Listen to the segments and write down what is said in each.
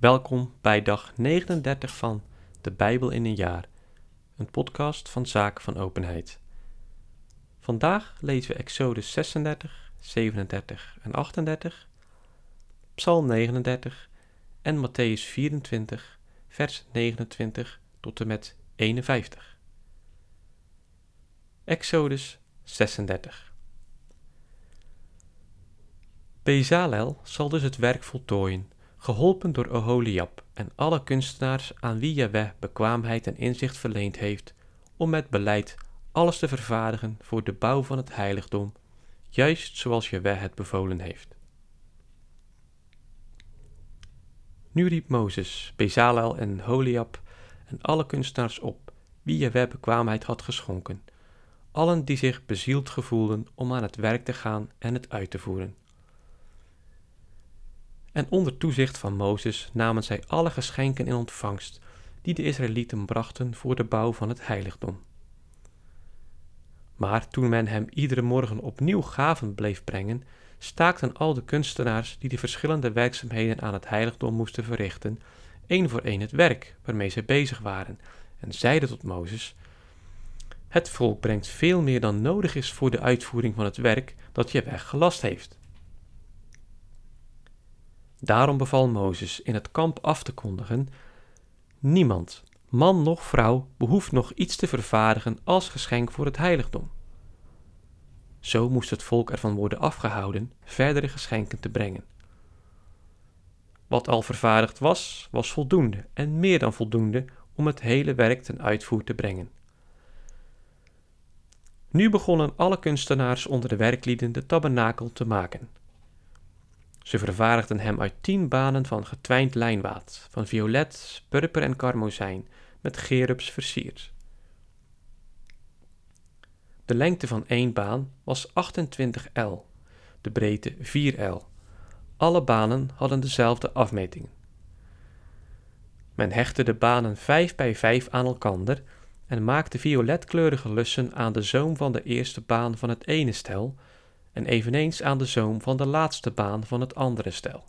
Welkom bij dag 39 van De Bijbel in een jaar, een podcast van Zaken van Openheid. Vandaag lezen we Exodus 36, 37 en 38, Psalm 39 en Matthäus 24, vers 29 tot en met 51. Exodus 36 Bezalel zal dus het werk voltooien, geholpen door Oholiab en alle kunstenaars aan wie Jaweh bekwaamheid en inzicht verleend heeft, om met beleid alles te vervaardigen voor de bouw van het heiligdom, juist zoals Jaweh het bevolen heeft. Nu riep Mozes, Bezalel en Holiab en alle kunstenaars op, wie Jaweh bekwaamheid had geschonken, allen die zich bezield gevoelden om aan het werk te gaan en het uit te voeren. En onder toezicht van Mozes namen zij alle geschenken in ontvangst die de Israëlieten brachten voor de bouw van het heiligdom. Maar toen men hem iedere morgen opnieuw gaven bleef brengen, staakten al de kunstenaars die de verschillende werkzaamheden aan het heiligdom moesten verrichten, één voor één het werk waarmee zij bezig waren, en zeiden tot Mozes: Het volk brengt veel meer dan nodig is voor de uitvoering van het werk dat je weg gelast heeft. Daarom beval Mozes in het kamp af te kondigen: Niemand, man noch vrouw, behoeft nog iets te vervaardigen als geschenk voor het heiligdom. Zo moest het volk ervan worden afgehouden verdere geschenken te brengen. Wat al vervaardigd was, was voldoende en meer dan voldoende om het hele werk ten uitvoer te brengen. Nu begonnen alle kunstenaars onder de werklieden de tabernakel te maken. Ze vervaardigden hem uit tien banen van getwijnd lijnwaad, van violet, purper en karmozijn, met gerubs versierd. De lengte van één baan was 28 L, de breedte 4 L. Alle banen hadden dezelfde afmeting. Men hechtte de banen 5 bij 5 aan elkander en maakte violetkleurige lussen aan de zoom van de eerste baan van het ene stel en eveneens aan de zoom van de laatste baan van het andere stel.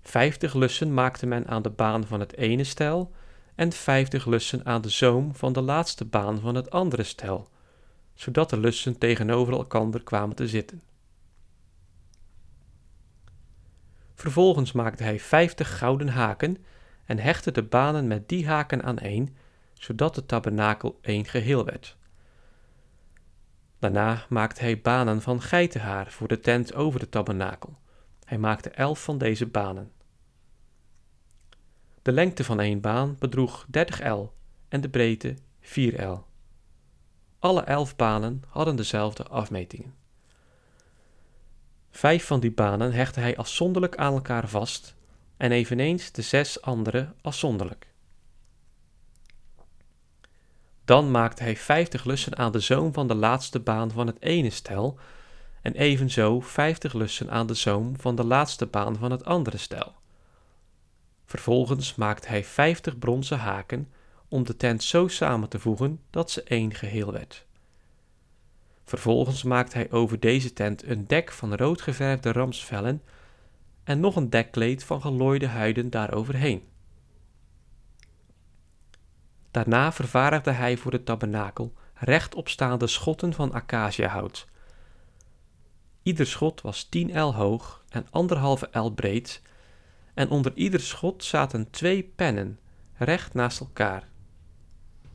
Vijftig lussen maakte men aan de baan van het ene stel en vijftig lussen aan de zoom van de laatste baan van het andere stel, zodat de lussen tegenover elkander kwamen te zitten. Vervolgens maakte hij vijftig gouden haken en hechtte de banen met die haken aan één, zodat de tabernakel één geheel werd. Daarna maakte hij banen van geitenhaar voor de tent over de tabernakel. Hij maakte elf van deze banen. De lengte van één baan bedroeg 30 L en de breedte 4 L. Alle elf banen hadden dezelfde afmetingen. Vijf van die banen hechtte hij afzonderlijk aan elkaar vast en eveneens de zes andere afzonderlijk. Dan maakte hij vijftig lussen aan de zoom van de laatste baan van het ene stel, en evenzo vijftig lussen aan de zoom van de laatste baan van het andere stel. Vervolgens maakte hij vijftig bronzen haken om de tent zo samen te voegen dat ze één geheel werd. Vervolgens maakte hij over deze tent een dek van rood geverfde ramsvellen en nog een dekkleed van gelooide huiden daaroverheen. Daarna vervaardigde hij voor de tabernakel rechtopstaande schotten van acaciahout. Ieder schot was 10 el hoog en anderhalve el breed, en onder ieder schot zaten twee pennen, recht naast elkaar.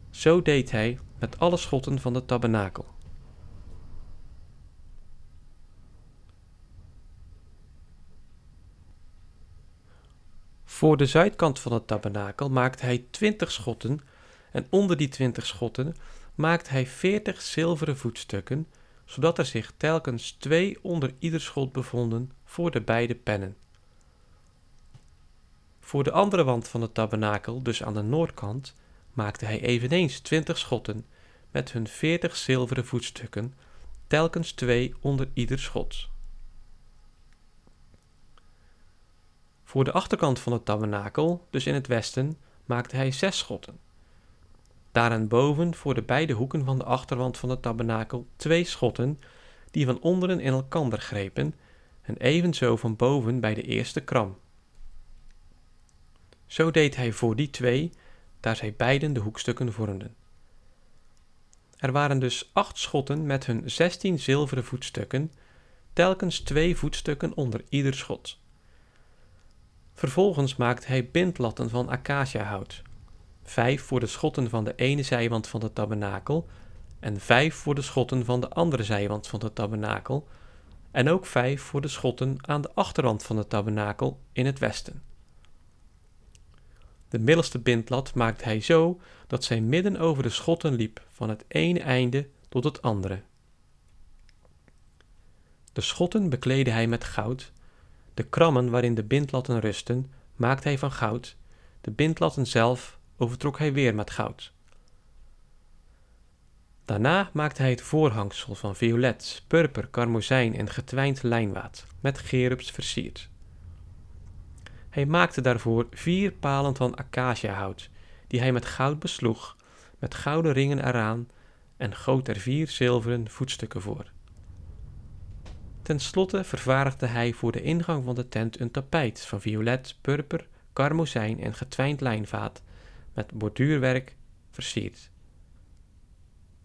Zo deed hij met alle schotten van de tabernakel. Voor de zuidkant van het tabernakel maakte hij twintig schotten en onder die twintig schotten maakt hij veertig zilveren voetstukken, zodat er zich telkens twee onder ieder schot bevonden voor de beide pennen. Voor de andere wand van het tabernakel, dus aan de noordkant, maakte hij eveneens twintig schotten met hun veertig zilveren voetstukken, telkens twee onder ieder schot. Voor de achterkant van het tabernakel, dus in het westen, maakte hij zes schotten boven voor de beide hoeken van de achterwand van de tabernakel twee schotten, die van onderen in elkander grepen, en evenzo van boven bij de eerste kram. Zo deed hij voor die twee, daar zij beiden de hoekstukken vormden. Er waren dus acht schotten met hun zestien zilveren voetstukken, telkens twee voetstukken onder ieder schot. Vervolgens maakte hij bindlatten van acaciahout, vijf voor de schotten van de ene zijwand van de tabernakel en vijf voor de schotten van de andere zijwand van de tabernakel, en ook vijf voor de schotten aan de achterwand van de tabernakel in het westen. De middelste bindlat maakte hij zo dat zij midden over de schotten liep, van het ene einde tot het andere. De schotten bekleedde hij met goud, de krammen waarin de bindlatten rusten maakte hij van goud, de bindlatten zelf overtrok hij weer met goud. Daarna maakte hij het voorhangsel van violet, purper, karmozijn en getwijnd lijnwaad, met gerubs versierd. Hij maakte daarvoor vier palen van acaciahout, die hij met goud besloeg, met gouden ringen eraan, en goot er vier zilveren voetstukken voor. Ten slotte vervaardigde hij voor de ingang van de tent een tapijt van violet, purper, karmozijn en getwijnd lijnvaat, met borduurwerk versierd.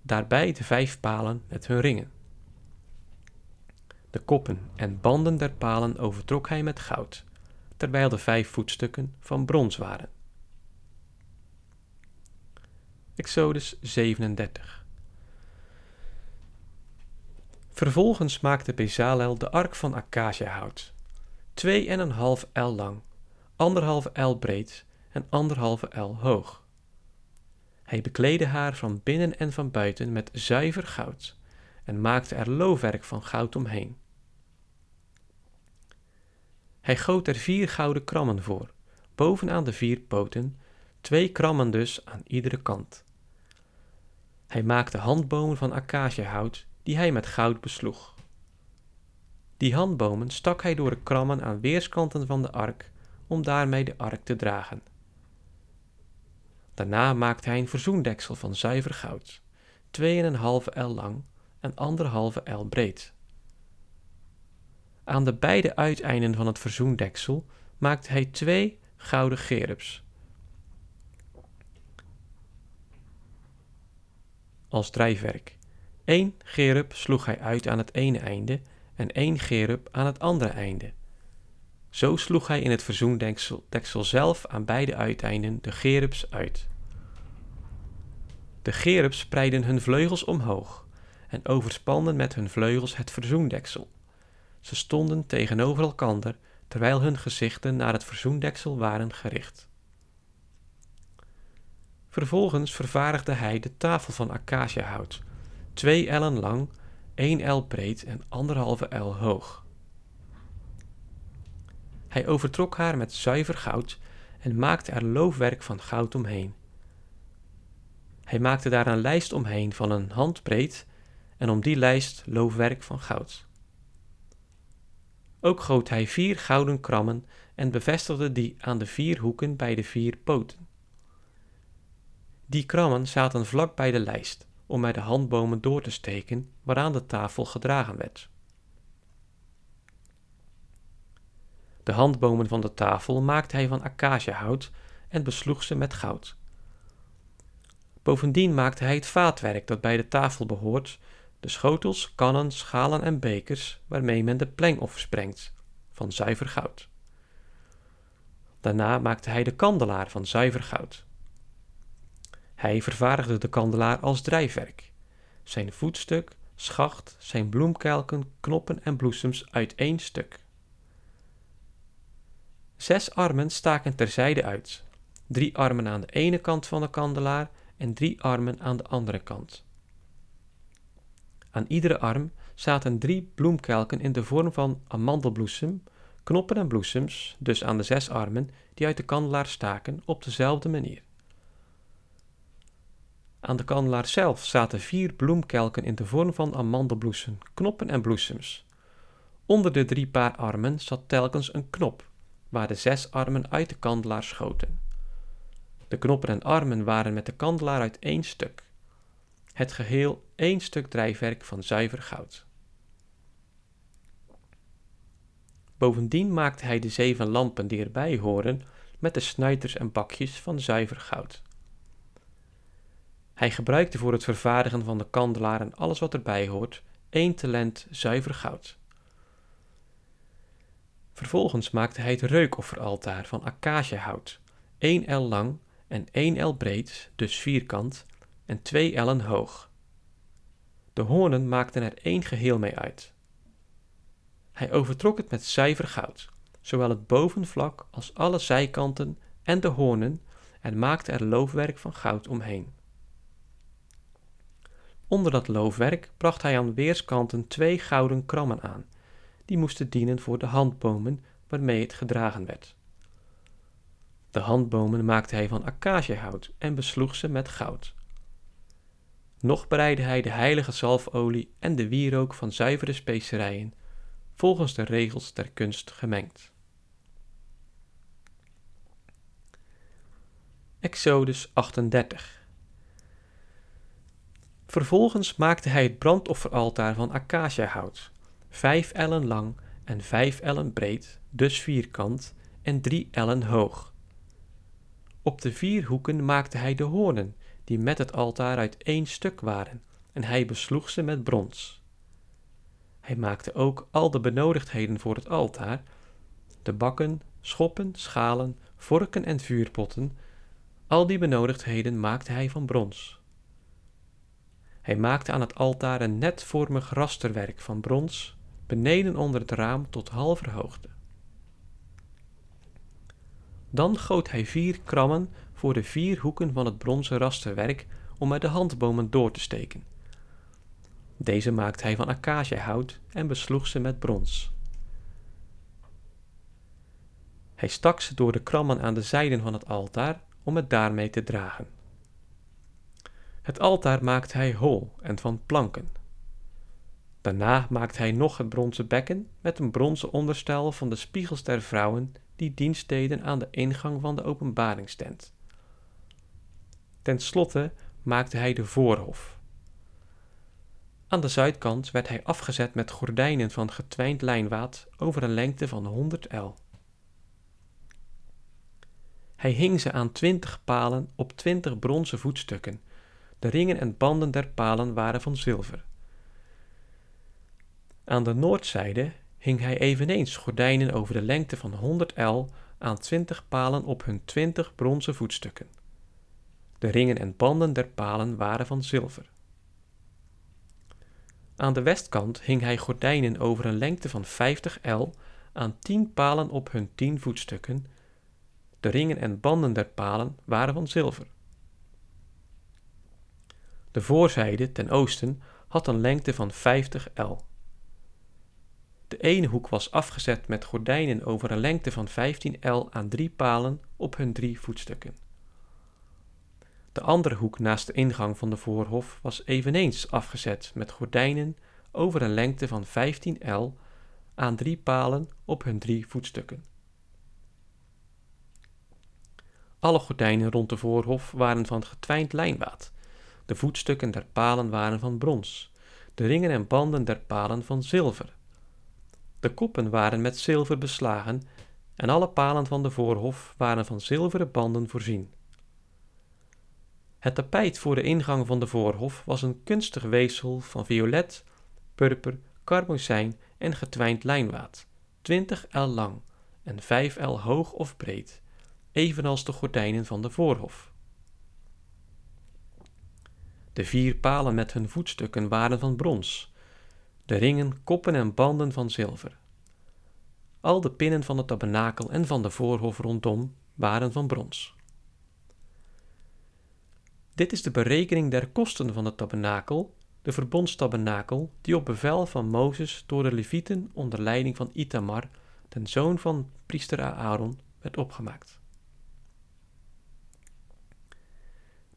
Daarbij de vijf palen met hun ringen. De koppen en banden der palen overtrok hij met goud terwijl de vijf voetstukken van brons waren. Exodus 37 Vervolgens maakte Bezalel de ark van acaciahout, twee en een half el lang, anderhalve el breed en anderhalve el hoog. Hij bekleedde haar van binnen en van buiten met zuiver goud en maakte er loofwerk van goud omheen. Hij goot er vier gouden krammen voor, bovenaan de vier poten, twee krammen dus aan iedere kant. Hij maakte handbomen van acaciahout, die hij met goud besloeg. Die handbomen stak hij door de krammen aan weerskanten van de ark, om daarmee de ark te dragen. Daarna maakte hij een verzoendeksel van zuiver goud, twee en een halve el lang en anderhalve el breed. Aan de beide uiteinden van het verzoendeksel maakte hij twee gouden gerubs. Als drijfwerk. Eén gerub sloeg hij uit aan het ene einde en één gerub aan het andere einde. Zo sloeg hij in het verzoendeksel zelf aan beide uiteinden de gerubs uit. De gerubs spreidden hun vleugels omhoog en overspanden met hun vleugels het verzoendeksel. Ze stonden tegenover elkander terwijl hun gezichten naar het verzoendeksel waren gericht. Vervolgens vervaardigde hij de tafel van acaciahout, twee ellen lang, één el breed en anderhalve el hoog. Hij overtrok haar met zuiver goud en maakte er loofwerk van goud omheen. Hij maakte daar een lijst omheen van een handbreed en om die lijst loofwerk van goud. Ook goot hij vier gouden krammen en bevestigde die aan de vier hoeken bij de vier poten. Die krammen zaten vlak bij de lijst, om bij de handbomen door te steken waaraan de tafel gedragen werd. De handbomen van de tafel maakte hij van acaciahout en besloeg ze met goud. Bovendien maakte hij het vaatwerk dat bij de tafel behoort de schotels, kannen, schalen en bekers waarmee men de plengoffers brengt, van zuiver goud. Daarna maakte hij de kandelaar van zuiver goud. Hij vervaardigde de kandelaar als drijfwerk. Zijn voetstuk, schacht, zijn bloemkelken, knoppen en bloesems uit één stuk. Zes armen staken terzijde uit, drie armen aan de ene kant van de kandelaar en drie armen aan de andere kant. Aan iedere arm zaten drie bloemkelken in de vorm van amandelbloesem, knoppen en bloesems, dus aan de zes armen die uit de kandelaar staken, op dezelfde manier. Aan de kandelaar zelf zaten vier bloemkelken in de vorm van amandelbloesem, knoppen en bloesems. Onder de drie paar armen zat telkens een knop, waar de zes armen uit de kandelaar schoten. De knoppen en armen waren met de kandelaar uit één stuk het geheel één stuk drijfwerk van zuiver goud. Bovendien maakte hij de zeven lampen die erbij horen met de snuiters en bakjes van zuiver goud. Hij gebruikte voor het vervaardigen van de kandelaar en alles wat erbij hoort één talent zuiver goud. Vervolgens maakte hij het reukofferaltaar van acaciahout, één el lang en één el breed, dus vierkant, en twee ellen hoog. De hoornen maakten er één geheel mee uit. Hij overtrok het met zuiver goud, zowel het bovenvlak als alle zijkanten en de hoornen, en maakte er loofwerk van goud omheen. Onder dat loofwerk bracht hij aan weerskanten twee gouden krammen aan, die moesten dienen voor de handbomen waarmee het gedragen werd. De handbomen maakte hij van acaciahout en besloeg ze met goud. Nog bereidde hij de heilige zalfolie en de wierook van zuivere specerijen, volgens de regels der kunst gemengd. Exodus 38 Vervolgens maakte hij het brandofferaltaar van acaciahout, vijf ellen lang en vijf ellen breed, dus vierkant, en drie ellen hoog. Op de vier hoeken maakte hij de hoornen, die met het altaar uit één stuk waren, en hij besloeg ze met brons. Hij maakte ook al de benodigdheden voor het altaar, de bakken, schoppen, schalen, vorken en vuurpotten, al die benodigdheden maakte hij van brons. Hij maakte aan het altaar een netvormig rasterwerk van brons, beneden onder het raam tot halver hoogte. Dan goot hij vier krammen voor de vier hoeken van het bronzen rasterwerk om er de handbomen door te steken. Deze maakte hij van acaciahout en besloeg ze met brons. Hij stak ze door de krammen aan de zijden van het altaar om het daarmee te dragen. Het altaar maakte hij hol en van planken. Daarna maakte hij nog het bronzen bekken met een bronzen onderstel van de spiegels der vrouwen die dienst deden aan de ingang van de openbaringstent. Ten slotte maakte hij de voorhof. Aan de zuidkant werd hij afgezet met gordijnen van getwijnd lijnwaad over een lengte van 100 el. Hij hing ze aan twintig palen op twintig bronzen voetstukken. De ringen en banden der palen waren van zilver. Aan de noordzijde hing hij eveneens gordijnen over de lengte van 100 el aan twintig palen op hun twintig bronzen voetstukken. De ringen en banden der palen waren van zilver. Aan de westkant hing hij gordijnen over een lengte van 50 el aan tien palen op hun tien voetstukken. De ringen en banden der palen waren van zilver. De voorzijde ten oosten had een lengte van 50 el. De ene hoek was afgezet met gordijnen over een lengte van 15 el aan drie palen op hun drie voetstukken. De andere hoek naast de ingang van de voorhof was eveneens afgezet met gordijnen over een lengte van 15 el aan drie palen op hun drie voetstukken. Alle gordijnen rond de voorhof waren van getwijnd lijnwaad. De voetstukken der palen waren van brons, de ringen en banden der palen van zilver de koppen waren met zilver beslagen en alle palen van de voorhof waren van zilveren banden voorzien. Het tapijt voor de ingang van de voorhof was een kunstig weefsel van violet, purper, karmozijn en getwijnd lijnwaad, twintig el lang en vijf el hoog of breed, evenals de gordijnen van de voorhof. De vier palen met hun voetstukken waren van brons, de ringen, koppen en banden van zilver. Al de pinnen van het tabernakel en van de voorhof rondom waren van brons. Dit is de berekening der kosten van het tabernakel, de verbondstabernakel, die op bevel van Mozes door de Levieten onder leiding van Itamar, den zoon van priester Aaron, werd opgemaakt.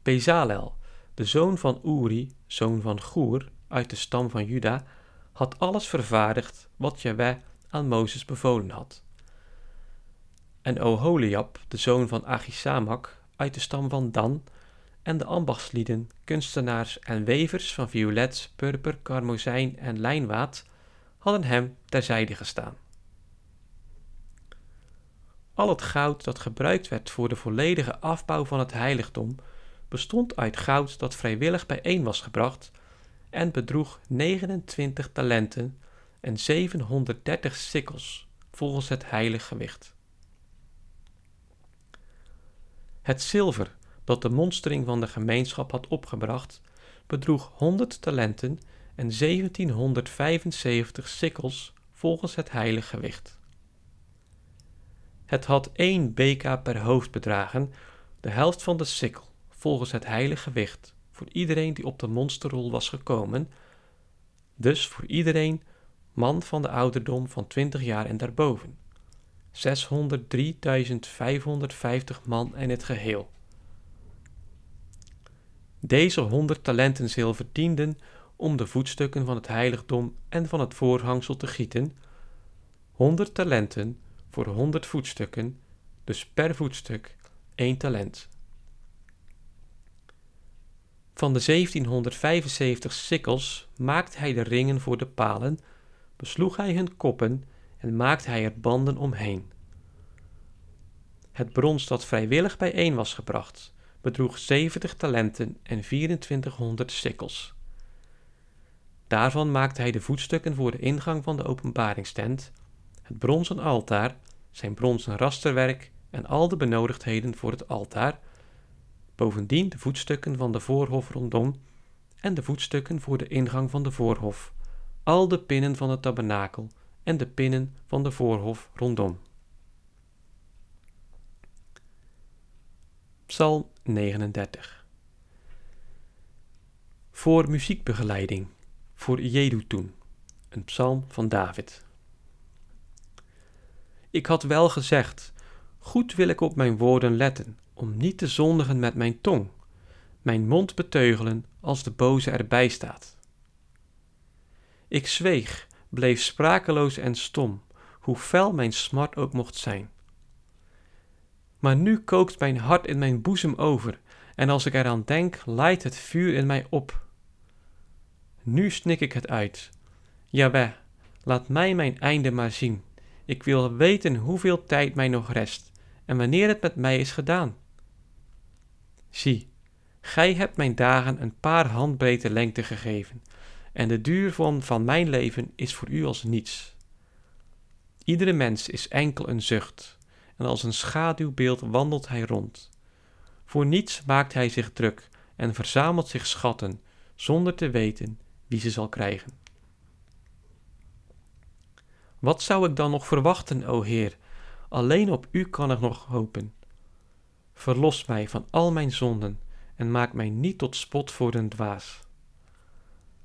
Bezalel, de zoon van Uri, zoon van Goer, uit de stam van Juda, had alles vervaardigd wat Jahweh aan Mozes bevolen had. En Oholiab, de zoon van Achisamak, uit de stam van Dan, en de ambachtslieden, kunstenaars en wevers van violet, purper, karmozijn en lijnwaad, hadden hem terzijde gestaan. al het goud dat gebruikt werd voor de volledige afbouw van het heiligdom bestond uit goud dat vrijwillig bijeen was gebracht en bedroeg 29 talenten en 730 sikkels volgens het heilig gewicht. Het zilver dat de monstering van de gemeenschap had opgebracht bedroeg 100 talenten en 1775 sikkels volgens het heilig gewicht. Het had één beka per hoofd bedragen, de helft van de sikkel, volgens het heilige gewicht, voor iedereen die op de monsterrol was gekomen, dus voor iedereen man van de ouderdom van 20 jaar en daarboven. 603.550 man in het geheel. Deze honderd talenten zilver om de voetstukken van het heiligdom en van het voorhangsel te gieten, honderd talenten voor honderd voetstukken, dus per voetstuk één talent. Van de 1775 sikkels maakte hij de ringen voor de palen, besloeg hij hun koppen en maakte hij er banden omheen. Het brons dat vrijwillig bijeen was gebracht, bedroeg 70 talenten en 2400 sikkels. Daarvan maakte hij de voetstukken voor de ingang van de openbaringstent, het bronzen altaar, zijn bronzen rasterwerk en al de benodigdheden voor het altaar, bovendien de voetstukken van de voorhof rondom en de voetstukken voor de ingang van de voorhof, al de pinnen van het tabernakel en de pinnen van de voorhof rondom. Psalm 39 Voor muziekbegeleiding, voor Jedutun, een psalm van David. Ik had wel gezegd, goed wil ik op mijn woorden letten, om niet te zondigen met mijn tong, mijn mond beteugelen als de boze erbij staat. Ik zweeg, bleef sprakeloos en stom, hoe fel mijn smart ook mocht zijn. Maar nu kookt mijn hart in mijn boezem over, en als ik eraan denk, laait het vuur in mij op. Nu snik ik het uit. Jawel, laat mij mijn einde maar zien. Ik wil weten hoeveel tijd mij nog rest en wanneer het met mij is gedaan. Zie, gij hebt mijn dagen een paar handbreedte lengte gegeven, en de duur van, van mijn leven is voor u als niets. Iedere mens is enkel een zucht, en als een schaduwbeeld wandelt hij rond. Voor niets maakt hij zich druk en verzamelt zich schatten, zonder te weten wie ze zal krijgen. Wat zou ik dan nog verwachten, o Heer? Alleen op U kan ik nog hopen. Verlos mij van al mijn zonden en maak mij niet tot spot voor een dwaas.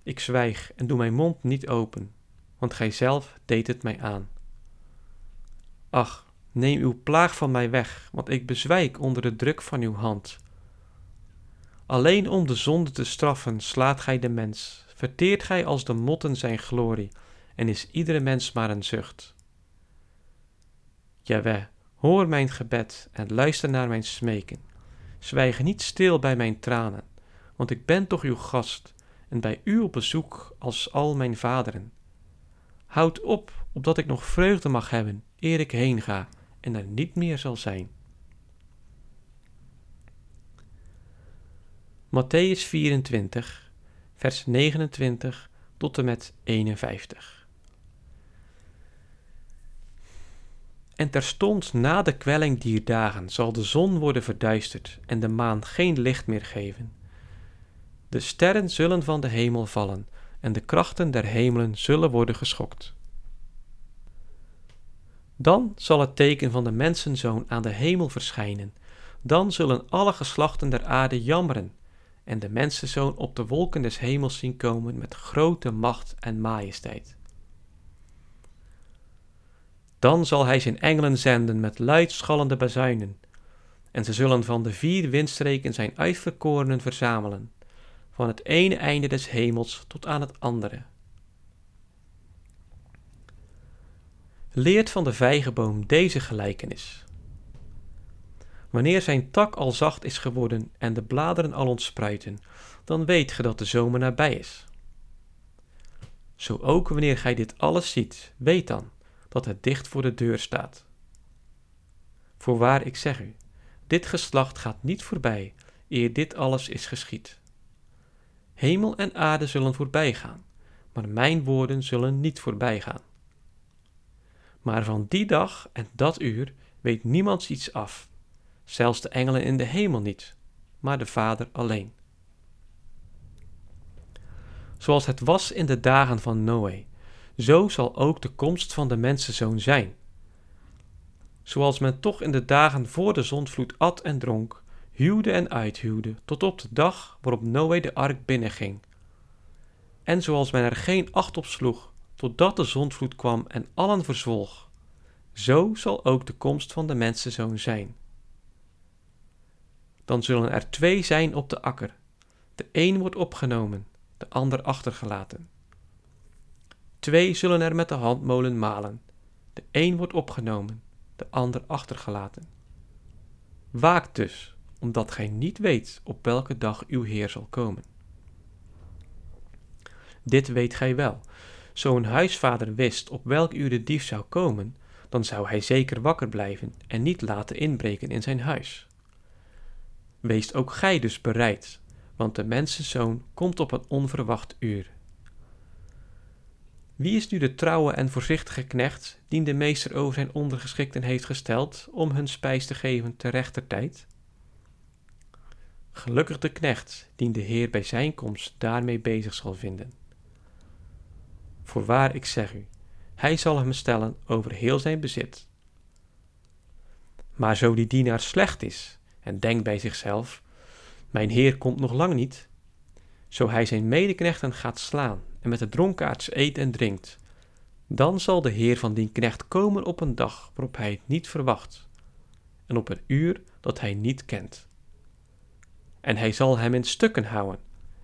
Ik zwijg en doe mijn mond niet open, want Gij zelf deed het mij aan. Ach, neem uw plaag van mij weg, want ik bezwijk onder de druk van uw hand. Alleen om de zonde te straffen slaat gij de mens, verteert gij als de motten zijn glorie, en is iedere mens maar een zucht. Jawel, hoor mijn gebed en luister naar mijn smeken. Zwijg niet stil bij mijn tranen, want ik ben toch uw gast en bij u op bezoek als al mijn vaderen. Houd op, opdat ik nog vreugde mag hebben, eer ik heen ga en er niet meer zal zijn. Matthäus 24, vers 29 tot en met 51. En terstond na de kwelling dier dagen zal de zon worden verduisterd en de maan geen licht meer geven. De sterren zullen van de hemel vallen en de krachten der hemelen zullen worden geschokt. Dan zal het teken van de mensenzoon aan de hemel verschijnen. Dan zullen alle geslachten der aarde jammeren en de mensenzoon op de wolken des hemels zien komen met grote macht en majesteit. Dan zal hij zijn engelen zenden met luidschallende bazuinen, en ze zullen van de vier windstreken zijn uitverkorenen verzamelen, van het ene einde des hemels tot aan het andere. Leert van de vijgenboom deze gelijkenis. Wanneer zijn tak al zacht is geworden en de bladeren al ontspruiten, dan weet ge dat de zomer nabij is. Zo ook wanneer gij dit alles ziet, weet dan dat het dicht voor de deur staat. Voorwaar ik zeg u, dit geslacht gaat niet voorbij, eer dit alles is geschied. Hemel en aarde zullen voorbijgaan, maar mijn woorden zullen niet voorbijgaan. Maar van die dag en dat uur weet niemand iets af, zelfs de engelen in de hemel niet, maar de Vader alleen. Zoals het was in de dagen van Noé, zo zal ook de komst van de mensenzoon zijn. Zoals men toch in de dagen voor de zondvloed at en dronk, huwde en uithuwde, tot op de dag waarop Noé de ark binnenging. En zoals men er geen acht op sloeg, totdat de zondvloed kwam en allen verzwolg, zo zal ook de komst van de mensenzoon zijn. Dan zullen er twee zijn op de akker, de een wordt opgenomen, de ander achtergelaten. Twee zullen er met de handmolen malen, de een wordt opgenomen, de ander achtergelaten. Waakt dus, omdat gij niet weet op welke dag uw Heer zal komen. Dit weet gij wel. Zo een huisvader wist op welk uur de dief zou komen, dan zou hij zeker wakker blijven en niet laten inbreken in zijn huis. Wees ook gij dus bereid, want de mensenzoon komt op een onverwacht uur. Wie is nu de trouwe en voorzichtige knecht, dien de meester over zijn ondergeschikten heeft gesteld om hun spijs te geven ter rechter tijd? Gelukkig de knecht, dien de Heer bij zijn komst daarmee bezig zal vinden. Voorwaar, ik zeg u, hij zal hem stellen over heel zijn bezit. Maar zo die dienaar slecht is en denkt bij zichzelf: Mijn Heer komt nog lang niet, zo hij zijn medeknechten gaat slaan en met de dronkaards eet en drinkt, dan zal de Heer van die knecht komen op een dag waarop hij het niet verwacht, en op een uur dat hij niet kent. En hij zal hem in stukken houden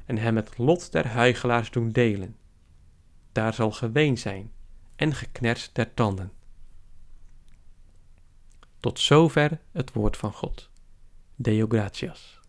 en hem het lot der huigelaars doen delen. Daar zal geween zijn en gekners der tanden. Tot zover het woord van God. Deo gratias.